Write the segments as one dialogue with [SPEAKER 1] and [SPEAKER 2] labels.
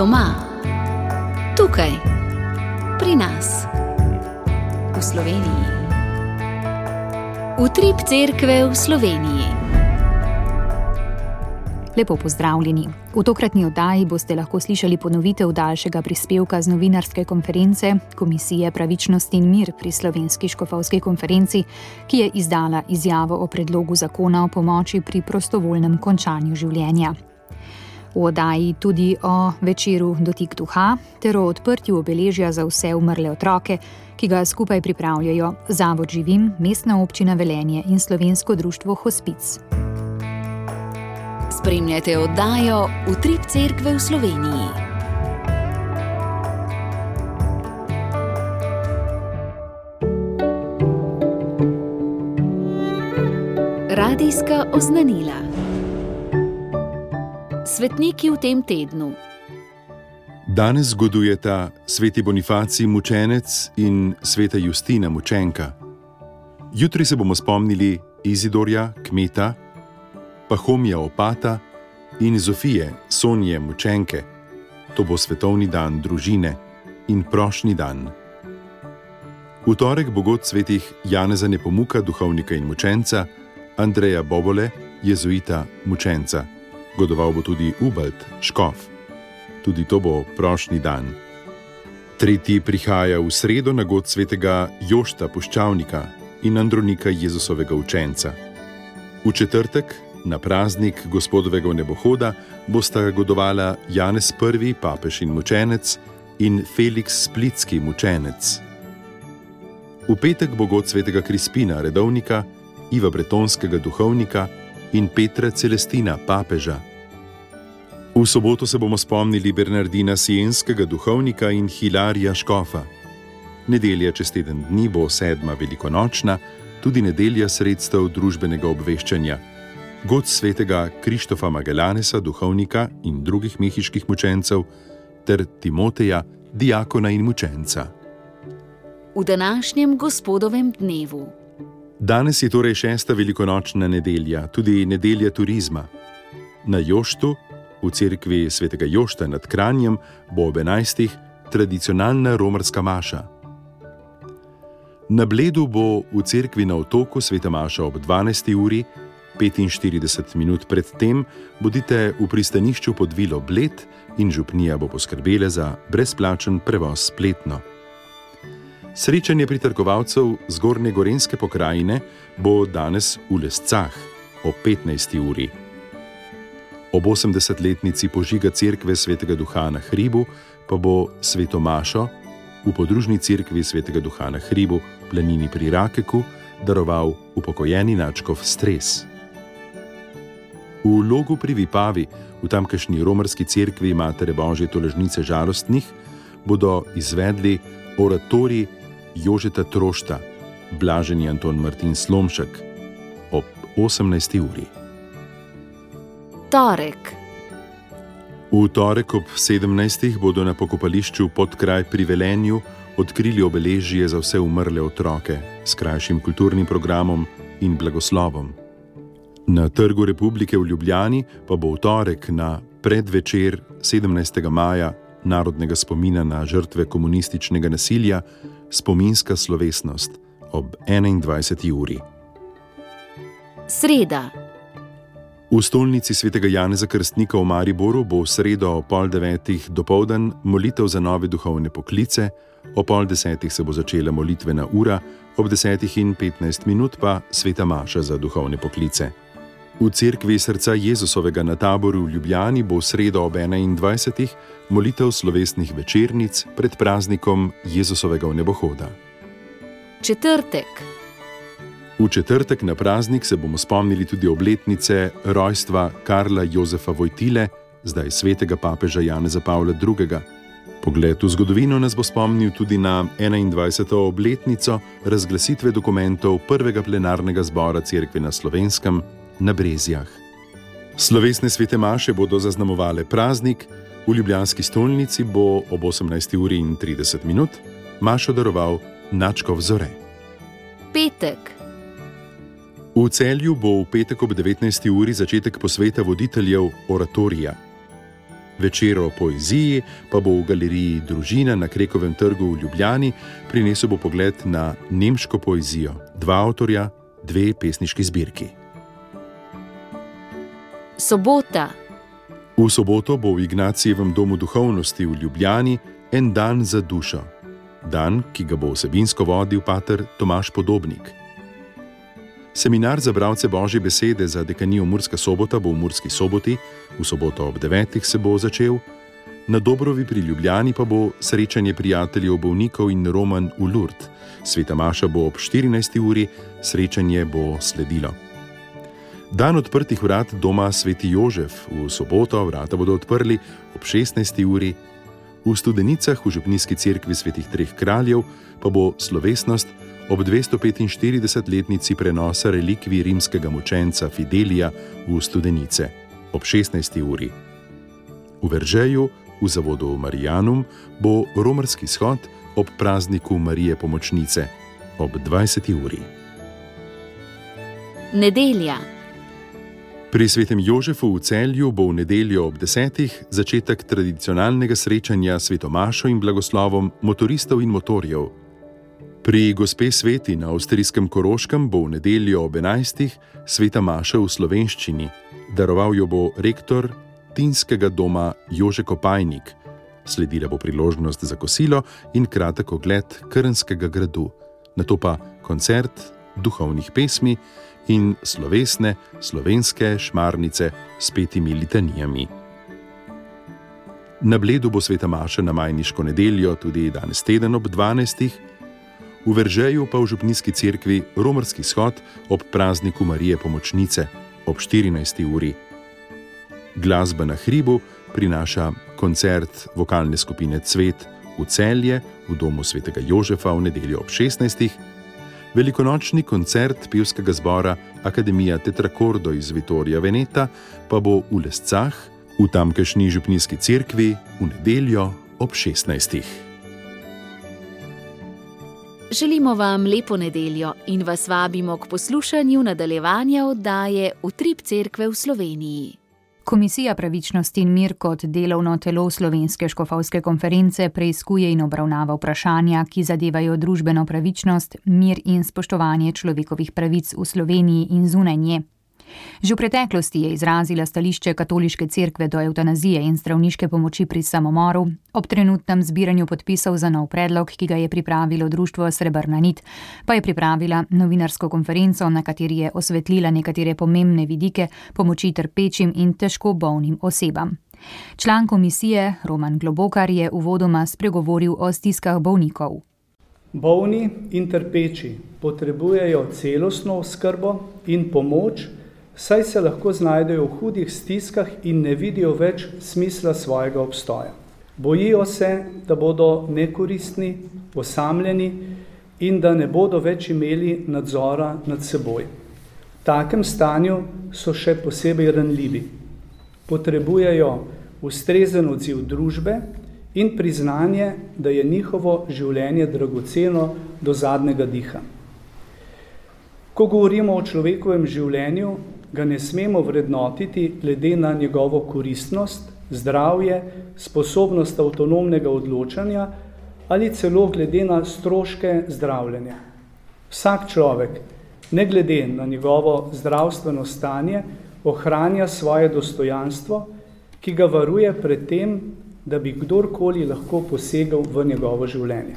[SPEAKER 1] Doma, tukaj, pri nas, v Sloveniji. Utrip cerkve v Sloveniji.
[SPEAKER 2] Lepo pozdravljeni. V tokratni oddaji boste lahko slišali ponovitev daljšega prispevka z novinarske konference Komisije Pravičnost in mir pri Slovenski škofovski konferenci, ki je izdala izjavo o predlogu zakona o pomoči pri prostovoljnem končanju življenja. V oddaji tudi o večeru Dotik duha ter o odprtju obeležja za vse umrle otroke, ki ga skupaj pripravljajo Zavod Živim, Mestna občina Velenje in Slovensko društvo Hospic.
[SPEAKER 1] Spremljate oddajo Utrip cerkve v Sloveniji. Radijska oznanila. Svetniki v tem tednu.
[SPEAKER 3] Danes zgodujeta sveti Bonifacij mučenec in sveta Justina mučenka. Jutri se bomo spomnili Izidorja, kmeta, Pahomija opata in Zofije, Sonje mučenke. To bo svetovni dan družine in prošnji dan. V torek bo god svetih Janeza Nepomuka, duhovnika in mučenca, Andreja Bobole, jezuita mučenca. Godoval bo tudi Ubald, škof. Tudi to bo prošnji dan. Tretji prihaja v sredo na god svetega Jošta Puščavnika in Andronika Jezusovega učenca. V četrtek, na praznik gospodovega nebohoda, bosta godovala Janez I, papež in mučenec, in Felix Splitski mučenec. V petek bo god svetega Krispina, redovnika, Iva Bretonskega duhovnika in Petra Celestina, papeža. V soboto se bomo spomnili Bernardina Sienskega duhovnika in Hilarija Škofa. Nedelja čez teden dni bo sedma velikonočna, tudi nedelja sredstev družbenega obveščanja. God svetega Krištofa Magellanesa, duhovnika in drugih mehiških mučencev, ter Timoteja, diakona in mučenca.
[SPEAKER 1] V današnjem gospodovem dnevu.
[SPEAKER 3] Danes je torej šesta velikonočna nedelja, tudi nedelja turizma. Na Joštu, v cerkvi svetega Jošta nad Kranjem, bo ob 11. tradicionalna romarska maša. Na Bledu bo v cerkvi na otoku sveta maša ob 12. uri, 45 minut predtem bodite v pristanišču pod Vilo Bled in župnija bo poskrbela za brezplačen prevoz spletno. Srečanje pritrkovalcev zgornje gorenske pokrajine bo danes v Lescah ob 15. uri. Ob 80-letnici požiga cerkve svetega duha na hribu pa bo sveto Mašo v podružni cerkvi svetega duha na hribu planini pri Rakeku daroval upokojeni načkov stres. V logu pri Vipavi, v tamkajšnji romarski cerkvi Matere Božje toležnice žalostnih, bodo izvedli oratori Jožeta Trošta, Blaženi Anton Martin Slomšek ob 18. uri.
[SPEAKER 1] Torek.
[SPEAKER 3] V torek ob 17. bodo na pokopališču pod kraj pri Velenju odkrili obeležje za vse umrle otroke s krajšim kulturnim programom in blagoslovom. Na Trgu Republike v Ljubljani pa bo v torek na predvečer 17. maja narodnega spomina na žrtve komunističnega nasilja spominska slovesnost ob 21. uri.
[SPEAKER 1] Sreda.
[SPEAKER 3] V stolnici svetega Janeza Krstnika v Mariboru bo v sredo o pol devetih dopoldan molitev za nove duhovne poklice, o pol desetih se bo začela molitvena ura, ob desetih in petnajst minut pa sveta Maša za duhovne poklice. V cerkvi srca Jezusovega na taboru v Ljubljani bo v sredo ob 21. molitev slovesnih večernic pred praznikom Jezusovega nebohoda.
[SPEAKER 1] Četrtek.
[SPEAKER 3] V četrtek na praznik se bomo spomnili tudi obletnice rojstva Karla Jozefa Vojtile, zdaj svetega papeža Janeza Pavla II. Pogled v zgodovino nas bo spomnil tudi na 21. obletnico razglasitve dokumentov prvega plenarnega zbora Cerkve na slovenskem na Brezjah. Slovesne svete maše bodo zaznamovale praznik, v Ljubljanski stolnici bo ob 18.30 minut mašo daroval Načkov Zore.
[SPEAKER 1] Petek.
[SPEAKER 3] V celju bo v petek ob 19. uri začetek posveta voditeljev oratorija. Večer o poeziji pa bo v galeriji Družina na Krekovem trgu v Ljubljani prinesel bo pogled na nemško poezijo, dva avtorja, dve pesniški zbirki.
[SPEAKER 1] Sobota.
[SPEAKER 3] V soboto bo v Ignacijevem domu duhovnosti v Ljubljani en dan za dušo. Dan, ki ga bo vsebinsko vodil pater Tomaš Podobnik. Seminar za bralce Božje besede za dekanijo Murska sobota bo v Murski soboti, v soboto ob 9. se bo začel, na Dobrovi pri Ljubljani pa bo srečanje prijateljev bolnikov in Roman v Lurd. Sveta Maša bo ob 14. uri, srečanje bo sledilo. Dan odprtih vrat doma Sveti Jožef v soboto vrata bodo odprli ob 16. uri, v Studenicah v Župnijski cerkvi Svetih Treh kraljev pa bo slovesnost ob 245-letnici prenosa relikvij rimskega mučenca Fidelija v Studenice ob 16. uri. V Veržeju v zavodu Marijanum bo romarski shod ob prazniku Marije Pomočnice ob 20. uri.
[SPEAKER 1] Nedelja.
[SPEAKER 3] Pri svetem Jožefu v celju bo v nedeljo ob desetih začetek tradicionalnega srečanja s svetomašo in blagoslovom motoristov in motorjev. Pri gospe Sveti na avstrijskem Koroškem bo v nedeljo ob enajstih sveta maša v slovenščini. Daroval jo bo rektor Tinskega doma Jože Kopajnik. Sledila bo priložnost za kosilo in kratek ogled Krnskega gradu, na to pa koncert duhovnih pesmi in slovesne slovenske šmarnice s petimi litanijami. Na Bledu bo sveta Maša na Majniško nedeljo tudi danes teden ob 12. V Veržeju pa v Župnijski cerkvi romarski shod ob prazniku Marije Pomočnice ob 14. uri. Glasba na hribu prinaša koncert vokalne skupine Cvet v celje v domu svetega Jožefa v nedeljo ob 16 velikonočni koncert pivskega zbora Akademija Tetrakordo iz Vitorija Veneta pa bo v Lescah, v tamkajšnji župnijski cerkvi, v nedeljo ob 16.
[SPEAKER 1] Želimo vam lepo nedeljo in vas vabimo k poslušanju nadaljevanja oddaje Utrip Cerkve v Sloveniji.
[SPEAKER 2] Komisija pravičnosti in mir kot delovno telo Slovenske škofovske konference preizkuje in obravnava vprašanja, ki zadevajo družbeno pravičnost, mir in spoštovanje človekovih pravic v Sloveniji in zunaj nje. Že v preteklosti je izrazila stališče katoliške cerkve do eutanazije in zdravniške pomoči pri samomoru, ob trenutnem zbiranju podpisov za nov predlog, ki ga je pripravilo Društvo Srebrna nit, pa je pripravila novinarsko konferenco, na kateri je osvetlila nekatere pomembne vidike pomoči trpečim in težko bolnim osebam. Član komisije Roman Globokar je uvodoma spregovoril o stiskah bolnikov.
[SPEAKER 4] Bolni in trpeči potrebujejo celostno oskrbo in pomoč, saj se lahko znajdejo v hudih stiskah in ne vidijo več smisla svojega obstoja. Bojijo se, da bodo nekoristni, osamljeni in da ne bodo več imeli nadzora nad seboj. V takem stanju so še posebej ranljivi. Potrebujejo ustrezen odziv družbe in priznanje, da je njihovo življenje dragoceno do zadnjega diha. Ko govorimo o človekovem življenju, ga ne smemo vrednotiti glede na njegovo koristnost, zdravje, sposobnost avtonomnega odločanja ali celo glede na stroške zdravljenja. Vsak človek, ne glede na njegovo zdravstveno stanje, ohranja svoje dostojanstvo, ki ga varuje pred tem, da bi kdorkoli lahko posegal v njegovo življenje.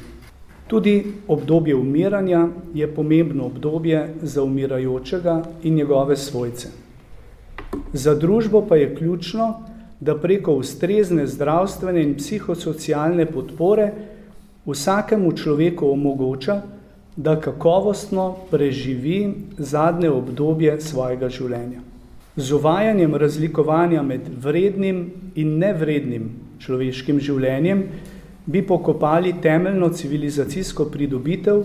[SPEAKER 4] Tudi obdobje umiranja je pomembno obdobje za umirajočega in njegove svojce. Za družbo pa je ključno, da preko ustrezne zdravstvene in psihosocialne podpore vsakemu človeku omogoča, da kakovostno preživi zadnje obdobje svojega življenja. Z uvajanjem razlikovanja med vrednim in nevrednim človeškim življenjem bi pokopali temeljno civilizacijsko pridobitev,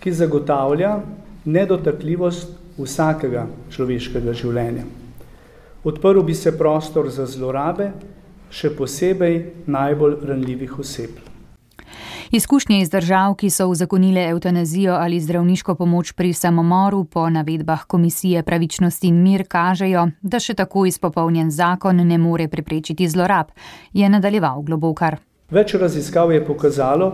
[SPEAKER 4] ki zagotavlja nedotakljivost vsakega človeškega življenja. Odprl bi se prostor za zlorabe, še posebej najbolj ranljivih oseb.
[SPEAKER 2] Izkušnje iz držav, ki so uzakonile eutanazijo ali zdravniško pomoč pri samomoru, po navedbah Komisije pravičnosti in mir kažejo, da še tako izpopolnjen zakon ne more preprečiti zlorab, je nadaljeval globokar.
[SPEAKER 4] Več raziskav je pokazalo,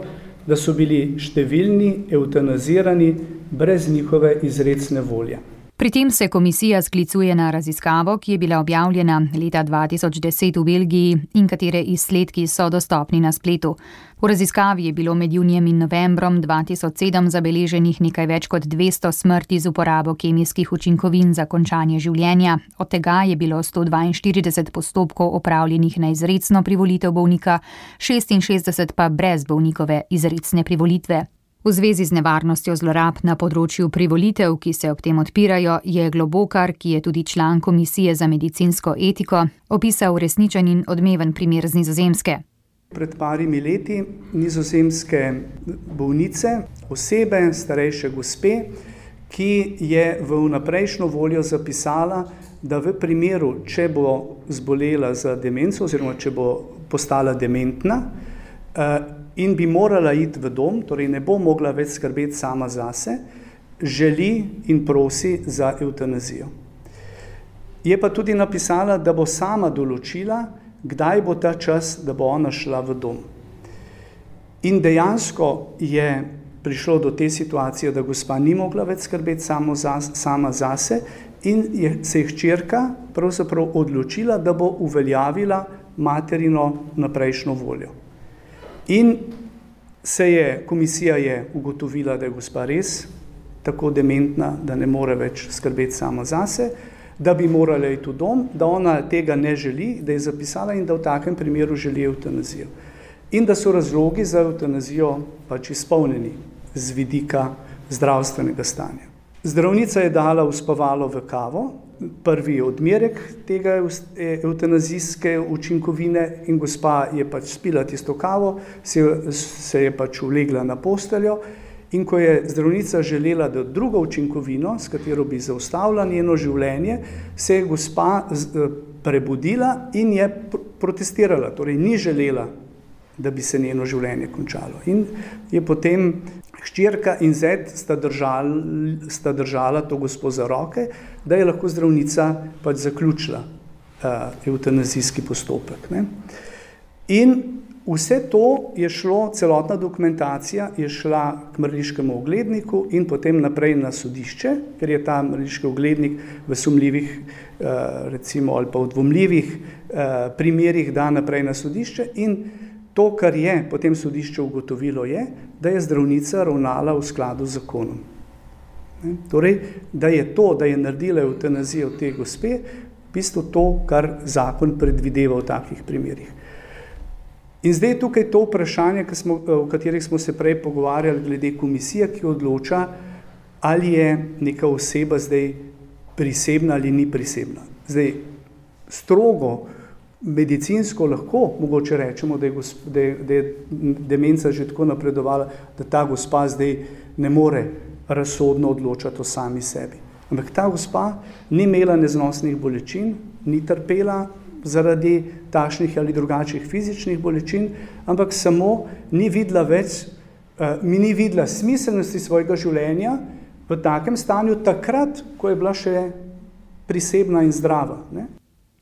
[SPEAKER 4] da so bili številni eutanazirani brez njihove izredne volje.
[SPEAKER 2] Pri tem se komisija sklicuje na raziskavo, ki je bila objavljena leta 2010 v Belgiji in katere izsledki so dostopni na spletu. V raziskavi je bilo med junijem in novembrom 2007 zabeleženih nekaj več kot 200 smrti z uporabo kemijskih učinkovin za končanje življenja, od tega je bilo 142 postopkov opravljenih na izredno privolitev bolnika, 66 pa brez bolnikove izredne privolitve. V zvezi z nevarnostjo zlorab na področju privolitev, ki se ob tem odpirajo, je Globokar, ki je tudi član Komisije za medicinsko etiko, opisal resničen in odmeven primer z nizozemske.
[SPEAKER 4] Pred parimi leti nizozemske bolnice, osebe, starejše gospe, ki je v vnaprejšnjo voljo zapisala, da v primeru, če bo zbolela za demenco oziroma če bo postala dementna, eh, in bi morala iti v dom, torej ne bo mogla več skrbeti sama zase, želi in prosi za eutanazijo. Je pa tudi napisala, da bo sama določila, kdaj bo ta čas, da bo ona šla v dom. In dejansko je prišlo do te situacije, da gospa ni mogla več skrbeti sama zase in je, se je hčerka pravzaprav odločila, da bo uveljavila materino naprejšnjo voljo. In se je komisija je ugotovila, da je gospa res tako dementna, da ne more več skrbeti sama zase, da bi morala iti v dom, da ona tega ne želi, da je zapisala in da v takem primeru želi eutanazijo. In da so razlogi za eutanazijo pač izpolnjeni z vidika zdravstvenega stanja. Zdravnica je dala uspavalo v kavo, prvi odmerek tega eutanazijske učinkovine in gospa je pač spila tisto kavo, se, se je pač ulegla na posteljo in ko je zdravnica želela, drugo učinkovino, s katero bi zaustavila njeno življenje, se je gospa prebudila in je protestirala, torej ni želela, da bi se njeno življenje končalo. In je potem Hčerka in zet sta, držal, sta držala to gospo za roke, da je lahko zdravnica pač zaključila uh, eutanazijski postopek. Ne. In vse to je šlo, celotna dokumentacija je šla k mrliškemu ogledniku in potem naprej na sodišče, ker je ta mrliški oglednik v sumljivih uh, recimo, ali pa v dvomljivih uh, primerih da naprej na sodišče in To, kar je potem sodišče ugotovilo, je, da je zdravnica ravnala v skladu z zakonom. Torej, da je to, da je naredila eutanazijo te gospe, v bistvu to, kar zakon predvideva v takih primerih. In zdaj je tukaj to vprašanje, smo, o katerih smo se prej pogovarjali, glede komisije, ki odloča, ali je neka oseba zdaj prisebna ali ni prisebna. Zdaj, strogo medicinsko lahko mogoče rečemo, da je, gosp, da, je, da je demenca že tako napredovala, da ta gospa zdaj ne more razsodno odločati o sami sebi. Ampak ta gospa ni imela neznosnih bolečin, ni trpela zaradi takšnih ali drugačnih fizičnih bolečin, ampak samo ni videla več, uh, mi ni videla smiselnosti svojega življenja v takem stanju takrat, ko je bila še prisebna in zdrava. Ne?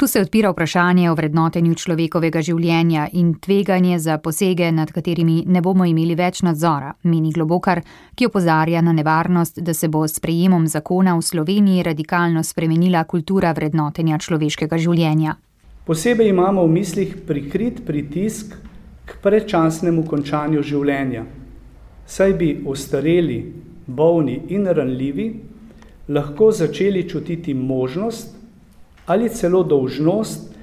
[SPEAKER 2] Tu se odpira vprašanje o vrednotenju človekovega življenja in tveganje za posege, nad katerimi ne bomo imeli več nadzora, meni Globokar, ki opozarja na nevarnost, da se bo s prejemom zakona v Sloveniji radikalno spremenila kultura vrednotenja človeškega življenja.
[SPEAKER 4] Posebej imamo v mislih prikrit pritisk k predčasnemu končanju življenja, saj bi ostareli, bolni in ranljivi lahko začeli čutiti možnost, ali celo dolžnost,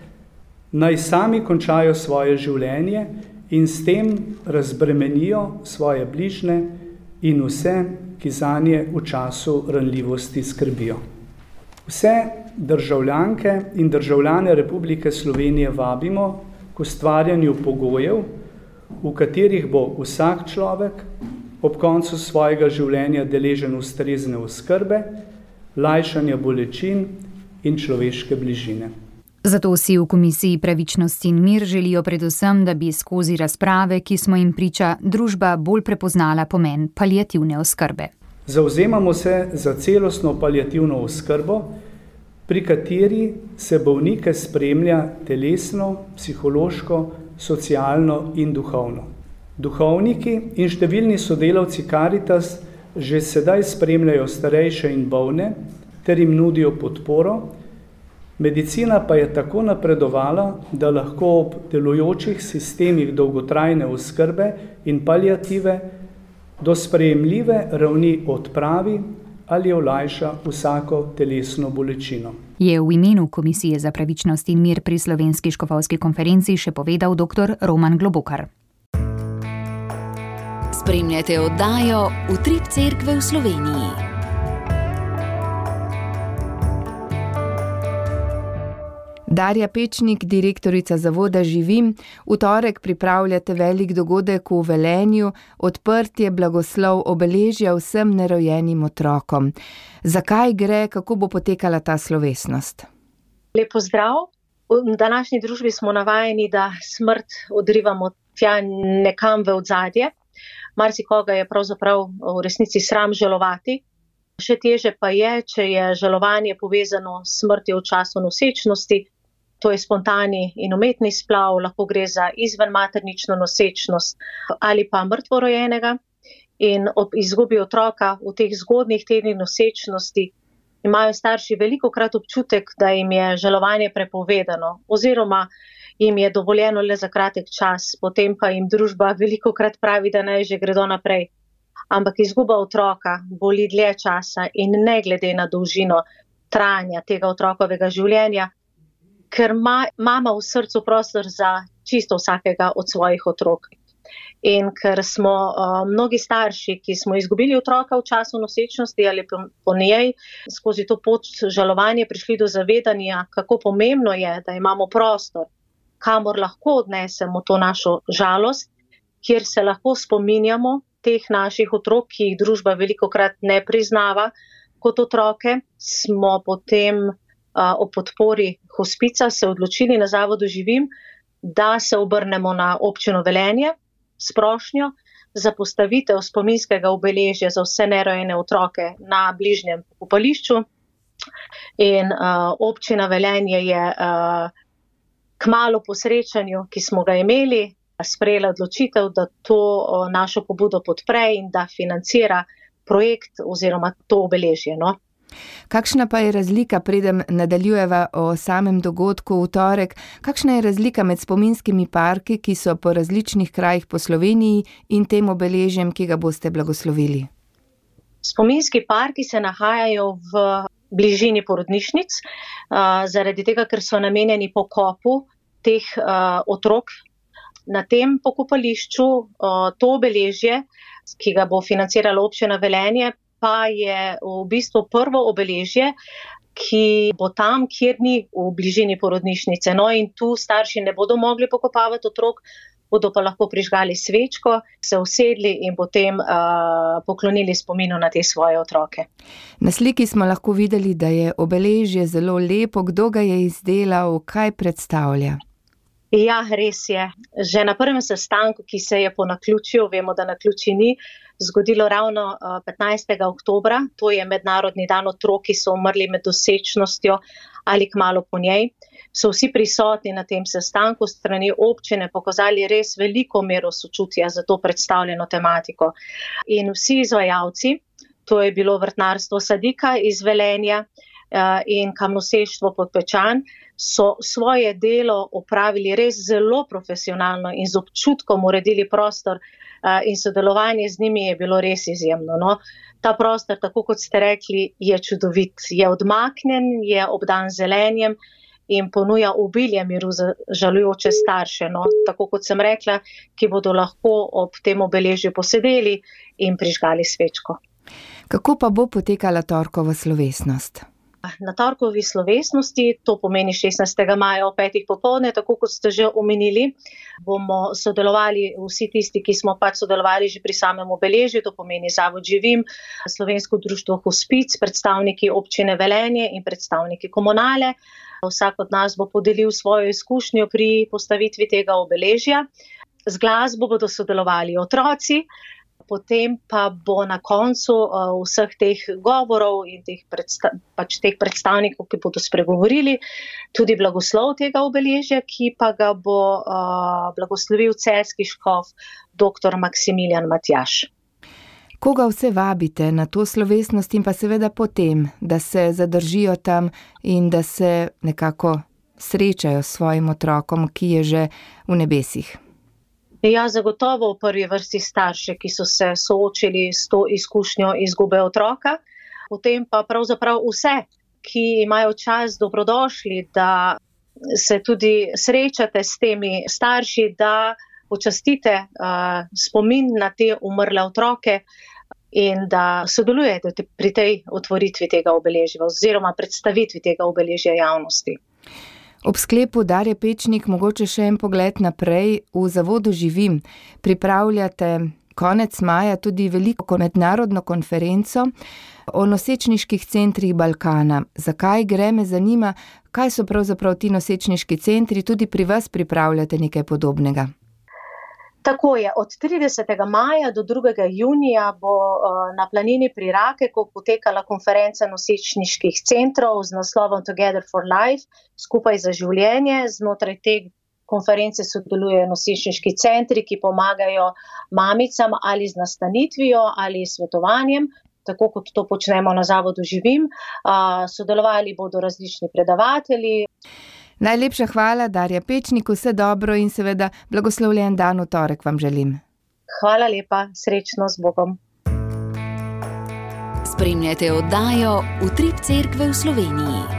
[SPEAKER 4] naj sami končajo svoje življenje in s tem razbremenijo svoje bližne in vse, ki za nje v času ranljivosti skrbijo. Vse državljanke in državljane Republike Slovenije vabimo k ustvarjanju pogojev, v katerih bo vsak človek ob koncu svojega življenja deležen ustrezne oskrbe, lajšanja bolečin in človeške bližine.
[SPEAKER 2] Zato si v Komisiji Pravičnost in mir želijo predvsem, da bi skozi razprave, ki smo jim priča, družba bolj prepoznala pomen palijativne oskrbe.
[SPEAKER 4] Zauzemamo se za celostno palijativno oskrbo, pri kateri se bolnike spremlja telesno, psihološko, socialno in duhovno. Duhovniki in številni sodelavci Karitas že sedaj spremljajo starejše in bolne ter jim nudijo podporo. Medicina pa je tako napredovala, da lahko ob delujočih sistemih dolgotrajne oskrbe in palijative do sprejemljive ravni odpravi ali olajša vsako telesno bolečino.
[SPEAKER 2] Je v imenu Komisije za pravičnost in mir pri Slovenski škofovski konferenci še povedal dr. Roman Globokar.
[SPEAKER 1] Spremljate oddajo Utrip Cerkve v Sloveniji.
[SPEAKER 5] Darja Pečnik, direktorica Zavoda Živim, v torek pripravljate velik dogodek v Velenju, odprtje blagoslov obeležja vsem nerojenim otrokom. Zakaj gre, kako bo potekala ta slovesnost?
[SPEAKER 6] Lepo zdrav. V današnji družbi smo navajeni, da smrt odrivamo tja nekam v odzadje. Marsikoga je pravzaprav v resnici sram žalovati. Še teže pa je, če je žalovanje povezano s smrtjo v času nosečnosti, to je spontani in umetni splav, lahko gre za izven maternično nosečnost ali pa mrtvorojenega. In ob izgubi otroka v teh zgodnih tednih nosečnosti imajo starši veliko krat občutek, da jim je žalovanje prepovedano oziroma jim je dovoljeno le za kratek čas, potem pa jim družba veliko krat pravi, da naj že gredo naprej. Ampak izguba otroka boli dlje časa in ne glede na dolžino trajanja tega otrokovega življenja, ker ima mama v srcu prostor za čisto vsakega od svojih otrok. In ker smo uh, mnogi starši, ki smo izgubili otroka v času nosečnosti ali po, po njej, skozi to pot žalovanja prišli do zavedanja, kako pomembno je, da imamo prostor, kamor lahko odnesemo to našo žalost, kjer se lahko spominjamo teh naših otrok, ki jih družba veliko krat ne priznava kot otroke, smo potem o podpori hospica se odločili na Zavodu Živim, da se obrnemo na občino Velenje s prošnjo za postavitev spominskega obeležja za vse nerojene otroke na bližnjem pokopališču. In uh, občina Velenje je uh, kmalo po srečanju, ki smo ga imeli, sprejela odločitev, da to uh, našo pobudo podpre in da financira projekt oziroma to obeležje. No?
[SPEAKER 5] Kakšna pa je razlika, preden nadaljujeva o samem dogodku v torek, kakšna je razlika med spominskimi parki, ki so po različnih krajih po Sloveniji in tem obeležjem, ki ga boste blagoslovili?
[SPEAKER 6] Spominski parki se nahajajo v bližini porodnišnic, zaradi tega, ker so namenjeni pokopu teh otrok. Na tem pokopališču to obeležje, ki ga bo financirala občina Velenje, pa je v bistvu prvo obeležje, ki bo tam, kjer ni v bližini porodnišnice. No, in tu starši ne bodo mogli pokopavati otrok, bodo pa lahko prižgali svečko, se usedli in potem uh, poklonili spominu na te svoje otroke.
[SPEAKER 5] Na sliki smo lahko videli, da je obeležje zelo lepo. Kdo ga je izdelal, kaj predstavlja?
[SPEAKER 6] Ja, res je. Že na prvem sestanku, ki se je po naključju, vemo, da na ključi ni, zgodilo ravno 15. Eh, oktober, to je mednarodni dan otrok, ki so umrli med dosečnostjo ali kmalo po njej. So vsi prisotni na tem sestanku strani občine pokazali res veliko mero sočutja za to predstavljeno tematiko. In vsi izvajalci, to je bilo vrtnarstvo Sadika iz Velenja in kamnoseštvo podpečan, so svoje delo opravili res zelo profesionalno in z občutkom uredili prostor in sodelovanje z njimi je bilo res izjemno. No. Ta prostor, tako kot ste rekli, je čudovit, je odmaknen, je obdan zelenjem in ponuja obilje miru za žalujoče starše. No. Tako kot sem rekla, ki bodo lahko ob tem obeležju posedeli in prižgali svečko.
[SPEAKER 5] Kako pa bo potekala torkova slovesnost?
[SPEAKER 6] Na torkovi slovesnosti, to pomeni 16. maja o petih popovdne, tako kot ste že omenili, bomo sodelovali vsi tisti, ki smo pač sodelovali že pri samem obeležju, to pomeni Zavod Živim, Slovensko društvo Hospic, predstavniki občine Velenje in predstavniki komunale. Vsak od nas bo podelil svojo izkušnjo pri postavitvi tega obeležja. Z glasbo bodo sodelovali otroci, potem pa bo na koncu uh, vseh teh govorov in teh, predsta pač teh predstavnikov, ki bodo spregovorili, tudi blagoslov tega obeležja, ki pa ga bo uh, blagoslovil celski škof dr. Maksimilijan Matjaš.
[SPEAKER 5] Koga vse vabite na to slovesnost in pa seveda potem, da se zadržijo tam in da se nekako srečajo s svojim otrokom, ki je že v nebesih?
[SPEAKER 6] Ja, zagotovo v prvi vrsti starše, ki so se soočili s to izkušnjo izgube otroka, potem pa pravzaprav vse, ki imajo čas, dobrodošli, da se tudi srečate s temi starši, da počastite uh, spomin na te umrle otroke in da sodelujete pri tej otvoritvi tega obeležja oziroma predstavitvi tega obeležja javnosti.
[SPEAKER 5] Ob sklepu Darje Pečnik mogoče še en pogled naprej. V zavodu živim. Pripravljate konec maja tudi veliko mednarodno konferenco o nosečniških centrih Balkana. Zakaj gre, me zanima, kaj so pravzaprav ti nosečniški centri, tudi pri vas pripravljate nekaj podobnega.
[SPEAKER 6] Tako je, od 30. maja do 2. junija bo uh, na planini pri Rakeku potekala konferenca nosečniških centrov z naslovom Together for Life, skupaj za življenje. Znotraj te konference sodelujejo nosečniški centri, ki pomagajo mamicam ali z nastanitvijo ali svetovanjem. Tako kot to počnemo na Zavodu Živim, uh, sodelovali bodo različni predavatelji.
[SPEAKER 5] Najlepša hvala, Darja Pečnik, vse dobro in seveda blagoslovljen dan v torek vam želim.
[SPEAKER 6] Hvala lepa, srečno z Bogom.
[SPEAKER 1] Spremljate oddajo Utrip Cerkve v Sloveniji.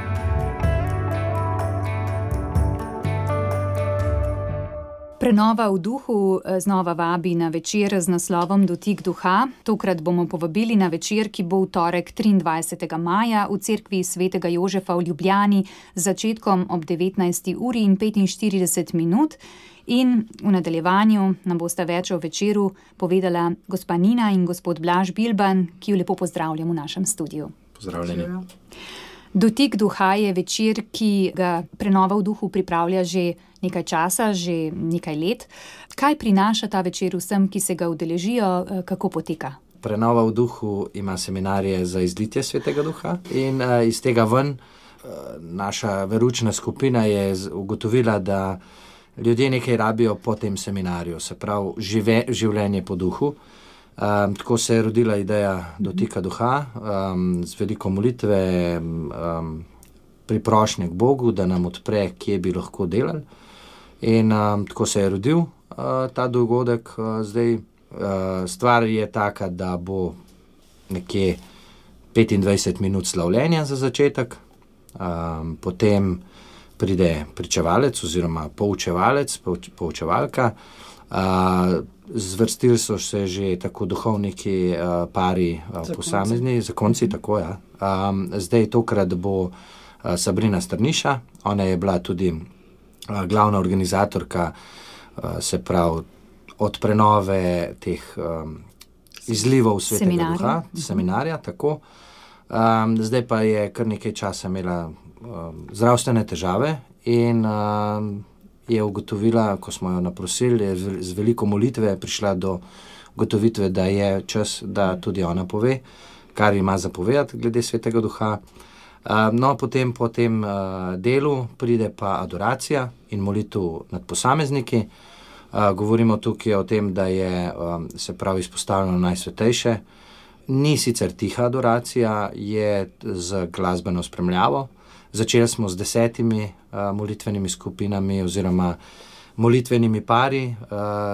[SPEAKER 2] Prenova v duhu eh, znova vabi na večer z naslovom Dotik duha. Tokrat bomo povabili na večer, ki bo v torek 23. maja v cerkvi svetega Jožefa v Ljubljani z začetkom ob 19. uri in 45 minut. In v nadaljevanju nam bosta več o večeru povedala gospa Nina in gospod Blaž Bilban, ki jo lepo pozdravljam v našem studiu.
[SPEAKER 7] Pozdravljeni.
[SPEAKER 2] Dotik duha je večer, ki ga prenova v duhu pripravlja že nekaj časa, že nekaj let. Kaj prinaša ta večer vsem, ki se ga udeležijo, eh, kako poteka?
[SPEAKER 7] Prenova v duhu ima seminarije za izlitje svetega duha in uh, iz tega ven uh, naša veručna skupina je ugotovila, da ljudje nekaj rabijo po tem seminarju, se pravi žive, življenje po duhu. Um, tako se je rodila ideja dotika duha, um, z veliko molitve, um, priprošnje k Bogu, da nam odpre, kje bi lahko delali. In um, tako se je rodil uh, ta dogodek. Uh, zdaj, uh, stvar je taka, da bo nekje 25 minut slavljenja za začetek, um, potem pride pričevalec oziroma poučevalec, pouč, poučevalka. Uh, zvrstili so se že tako duhovniki, uh, pari, uh, posamezni, zakonci. Tako, ja. um, zdaj, tokrat bo uh, Sabrina Strniša, ona je bila tudi glavna organizatorka, se pravi, od prenove teh um, izlivov svetega seminarja. duha, uh mhm. seminarja. Um, zdaj pa je kar nekaj časa imela um, zdravstvene težave in um, je ugotovila, ko smo jo naprosili, je z veliko molitve prišla do ugotovitve, da je čas, da tudi ona pove, kar ima zapovedati glede svetega duha. No, potem po tem delu pride pa adoracija in molitev nad posamezniki. Govorimo tukaj o tem, da je se pravi izpostavljeno najsvetejše. Ni sicer tiha adoracija, je z glasbeno spremljavo. Začeli smo z desetimi molitvenimi skupinami oziroma molitvenimi pari,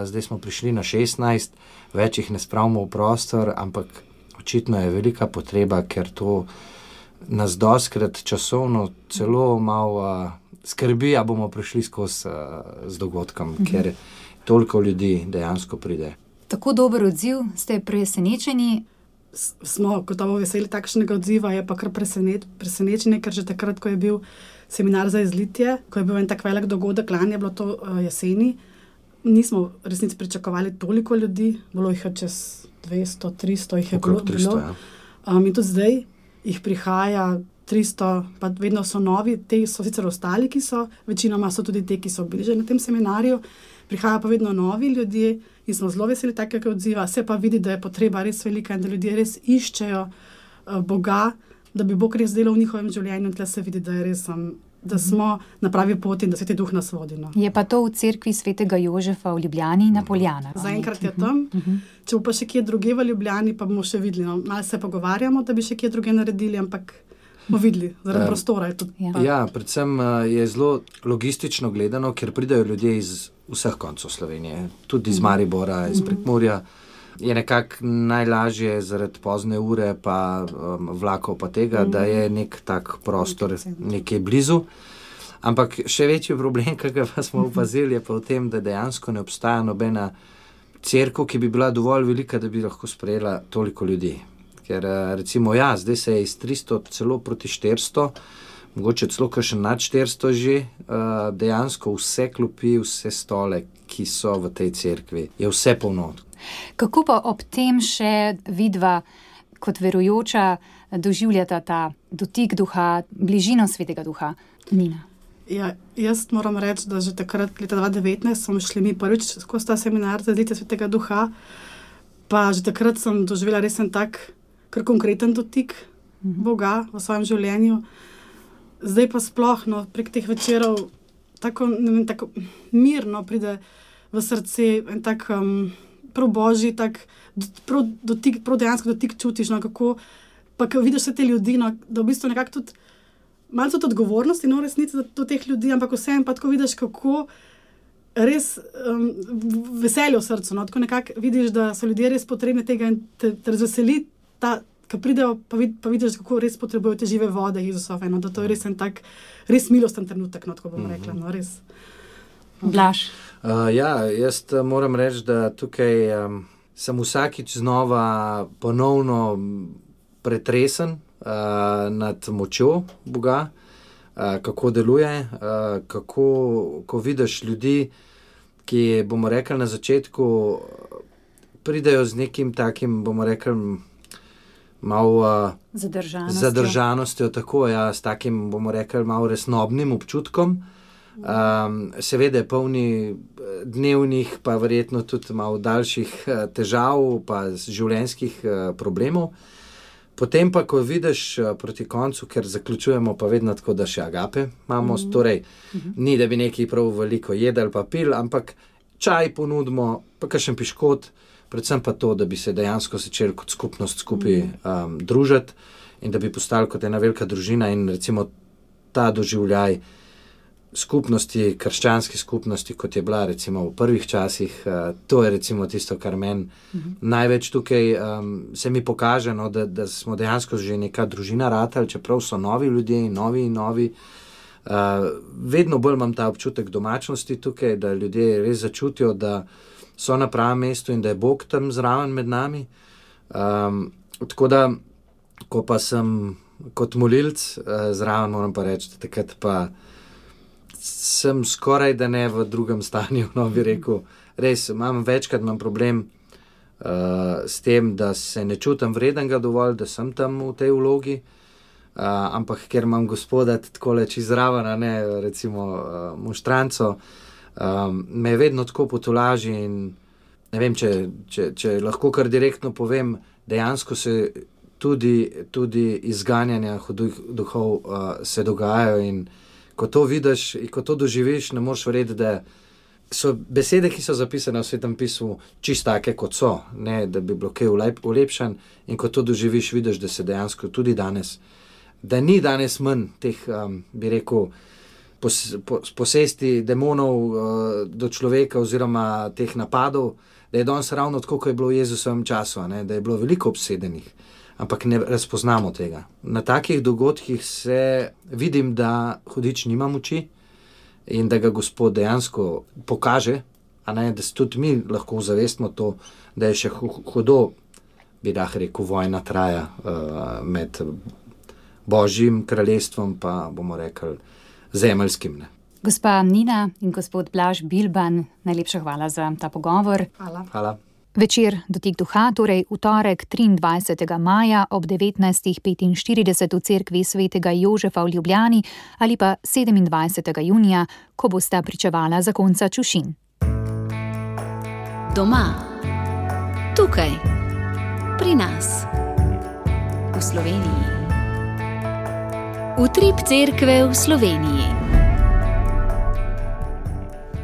[SPEAKER 7] zdaj smo prišli na šestnajst, več jih ne spravimo v prostor, ampak očitno je velika potreba, ker to nas doskrat časovno celo malo uh, skrbi, da bomo prišli skozi uh, z dogodkom, mhm. ker toliko ljudi dejansko pride.
[SPEAKER 2] Tako dober odziv, ste presenečeni.
[SPEAKER 8] Smo gotovo veseli takšnega odziva, je pa kar presenet, presenečenje, ker že takrat, ko je bil seminar za izlitje, ko je bil en tak velik dogodek, lani je bilo to uh, jeseni, nismo resnici pričakovali toliko ljudi, bilo jih je čez 200, 300, jih je
[SPEAKER 7] Okrog bilo. 300, ja.
[SPEAKER 8] um, in tudi zdaj, jih prihaja 300, pa vedno so novi, te so sicer ostali, ki so, večinoma so tudi te, ki so bili že na tem seminarju, prihajajo pa vedno novi ljudje in smo zelo veseli takega odziva. Se pa vidi, da je potreba res velika in da ljudje res iščejo uh, Boga, da bi Bog res delal v njihovem življenju in tle se vidi, da je res. Um, Da smo na pravi poti in da se ti duh nas vodi. No.
[SPEAKER 2] Je pa to v cerkvi svetega Jožefa v Ljubljani na Poljanah.
[SPEAKER 8] Zaenkrat je tam. Uh -huh. Če bo pa še kje druge v Ljubljani, pa bomo še videli. No. Malo se pogovarjamo, da bi še kje druge naredili, ampak bomo videli, zaradi uh, prostora.
[SPEAKER 7] Ja. ja, predvsem uh, je zelo logistično gledano, ker pridajo ljudje iz vseh koncev Slovenije, tudi iz mhm. Maribora, iz mhm. Prekmorja. Je nekako najlažje zaradi pozne ure, pa um, vlakov, pa tega, mm. da je nek tak prostor nekje blizu. Ampak še večji problem, ki ga smo opazili, je pa v tem, da dejansko ne obstaja nobena crkva, ki bi bila dovolj velika, da bi lahko sprejela toliko ljudi. Ker uh, recimo, ja, zdaj se je iz 300 celo proti 400 mogoče celo še nad 400 že, uh, dejansko vse klopi, vse stole, ki so v tej cerkvi, je vse polno.
[SPEAKER 2] Kako pa ob tem še vidva, kot verujoča, doživljata ta dotik duha, bližino svetega duha, Nina?
[SPEAKER 8] Ja, jaz moram reči, da že takrat, leta 2019, smo šli mi prvič skozi ta seminar za zlite svetega duha. Pa že takrat sem doživela res en tak, kar konkreten dotik mhm. Boga v svojem življenju zdaj pa sploh no, prek teh večerov tako, vem, tako mirno pride v srce en tak um, probožji, tak prav, dotik, prav dejansko dotik čutiš. No, kako, pa ko vidiš vse te ljudi, no, da v bistvu nekako tudi. Malo to odgovornosti, no, resnici do teh ljudi, ampak vseeno pa tako vidiš, kako res um, veselijo srcu. No, tako nekako vidiš, da so ljudje res potrebni tega in te, te razveseli ta, ki pridejo, pa, vid, pa vidiš, kako res potrebujejo te žive vode, Jezusove. No, da to je res en tak, res milosten trenutek, no, tako bom rekla. No, res.
[SPEAKER 2] Blaž.
[SPEAKER 7] Uh, ja, jaz uh, moram reči, da tukaj um, sem vsakič znova ponovno pretresen uh, nad močjo Boga, uh, kako deluje, uh, kako ko vidiš ljudi, ki bomo rekli na začetku, pridejo z nekim takim, bomo rekli, malo uh,
[SPEAKER 2] zadržanostjo.
[SPEAKER 7] zadržanostjo, tako ja, s takim, bomo rekli, malo resnobnim občutkom. Um, seveda je polni dnevnih, pa verjetno tudi malo daljših težav, pa življenjskih uh, problemov. Potem pa, ko vidiš proti koncu, ker zaključujemo, pa vedno tako, da še agape imamo, mm -hmm. torej mm -hmm. ni da bi nekaj prav veliko jedel, pa pil, ampak čaj ponudimo, pa še en piškot. Predvsem pa to, da bi se dejansko začeli kot skupnost skupaj um, družiti in da bi postali kot ena velika družina in recimo ta doživljaj skupnosti, krščanske skupnosti, kot je bila recimo v prvih časih, uh, to je recimo tisto, kar meni uh mhm. -huh. največ tukaj um, se mi pokaže, no, da, da smo dejansko že neka družina ratali, čeprav so novi ljudje in novi in novi. Uh, vedno bolj imam ta občutek domačnosti tukaj, da ljudje res začutijo, da so na pravem mestu in da je Bog tam zraven med nami. Um, tako da, ko pa sem kot molilc uh, zraven, moram pa reči, da takrat pa sem skoraj da ne v drugem stanju. No, bi rekel, res imam večkrat imam problem. Uh, s tem, da se ne čutim vrednega dovolj, da sem tam v tej vlogi, uh, ampak ker imam gospoda tako leč izraven, ne recimo uh, muštranco, uh, um, me vedno tako potolaži. Ne vem, če, če, če lahko kar direktno povem, dejansko se tudi, tudi izganjanja hudih duhov uh, se dogajajo. In ko to vidiš in ko to doživiš, ne moreš verjeti, da so besede, ki so zapisane v svetem pismu, čist take, kot so, ne da bi bilo kaj ulepšan. In ko to doživiš, vidiš, da se dejansko tudi danes, da ni danes manj teh, um, bi rekel, pos, pos, posesti demonov uh, do človeka, oziroma teh napadov, da je danes ravno tako, kot je bilo v Jezusovem času, ne? da je bilo veliko obsedenih, ampak ne razpoznamo tega. Na takih dogodkih se vidim, da hudič nima moči in da ga Gospod dejansko pokaže, ne, da se tudi mi lahko zavestimo to, da je še hudo, bi lahko rekel, vojna traja uh, med Božjim kraljestvom, pa bomo rekli zemeljskim. Ne.
[SPEAKER 2] Gospa Nina in gospod Blaž Bilban, najlepša hvala za ta pogovor.
[SPEAKER 8] Hvala.
[SPEAKER 7] hvala.
[SPEAKER 2] Večer dotik duha, torej v torek 23. maja ob 19.45 v cerkvi svetega Jožefa v Ljubljani ali pa 27. junija, ko bosta pričevala zakonca Čušin.
[SPEAKER 1] Doma, tukaj, pri nas, v Sloveniji. Utrip cerkve v Sloveniji.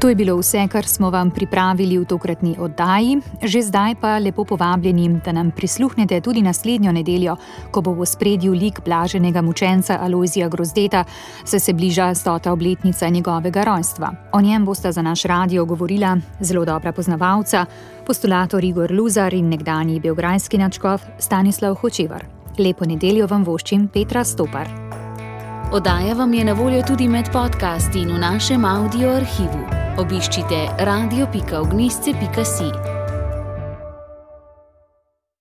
[SPEAKER 2] To je bilo vse, kar smo vam pripravili v tokratni oddaji. Že zdaj pa lepo povabljeni, da nam prisluhnete tudi naslednjo nedeljo, ko bo v spredju lik blaženega mučenca Alojzija Grozdeta, saj se bliža stota obletnica njegovega rojstva. O njem bosta za naš radio govorila zelo dobra poznavalca, postulator Igor Luzar in nekdani belgrajski načkov Stanislav Hočevar. Lepo nedeljo vam voščim Petra Stopar.
[SPEAKER 1] Oddaja vam je na voljo tudi med podcasti in v našem audio arhivu. Obiščite radio.ognisce.si.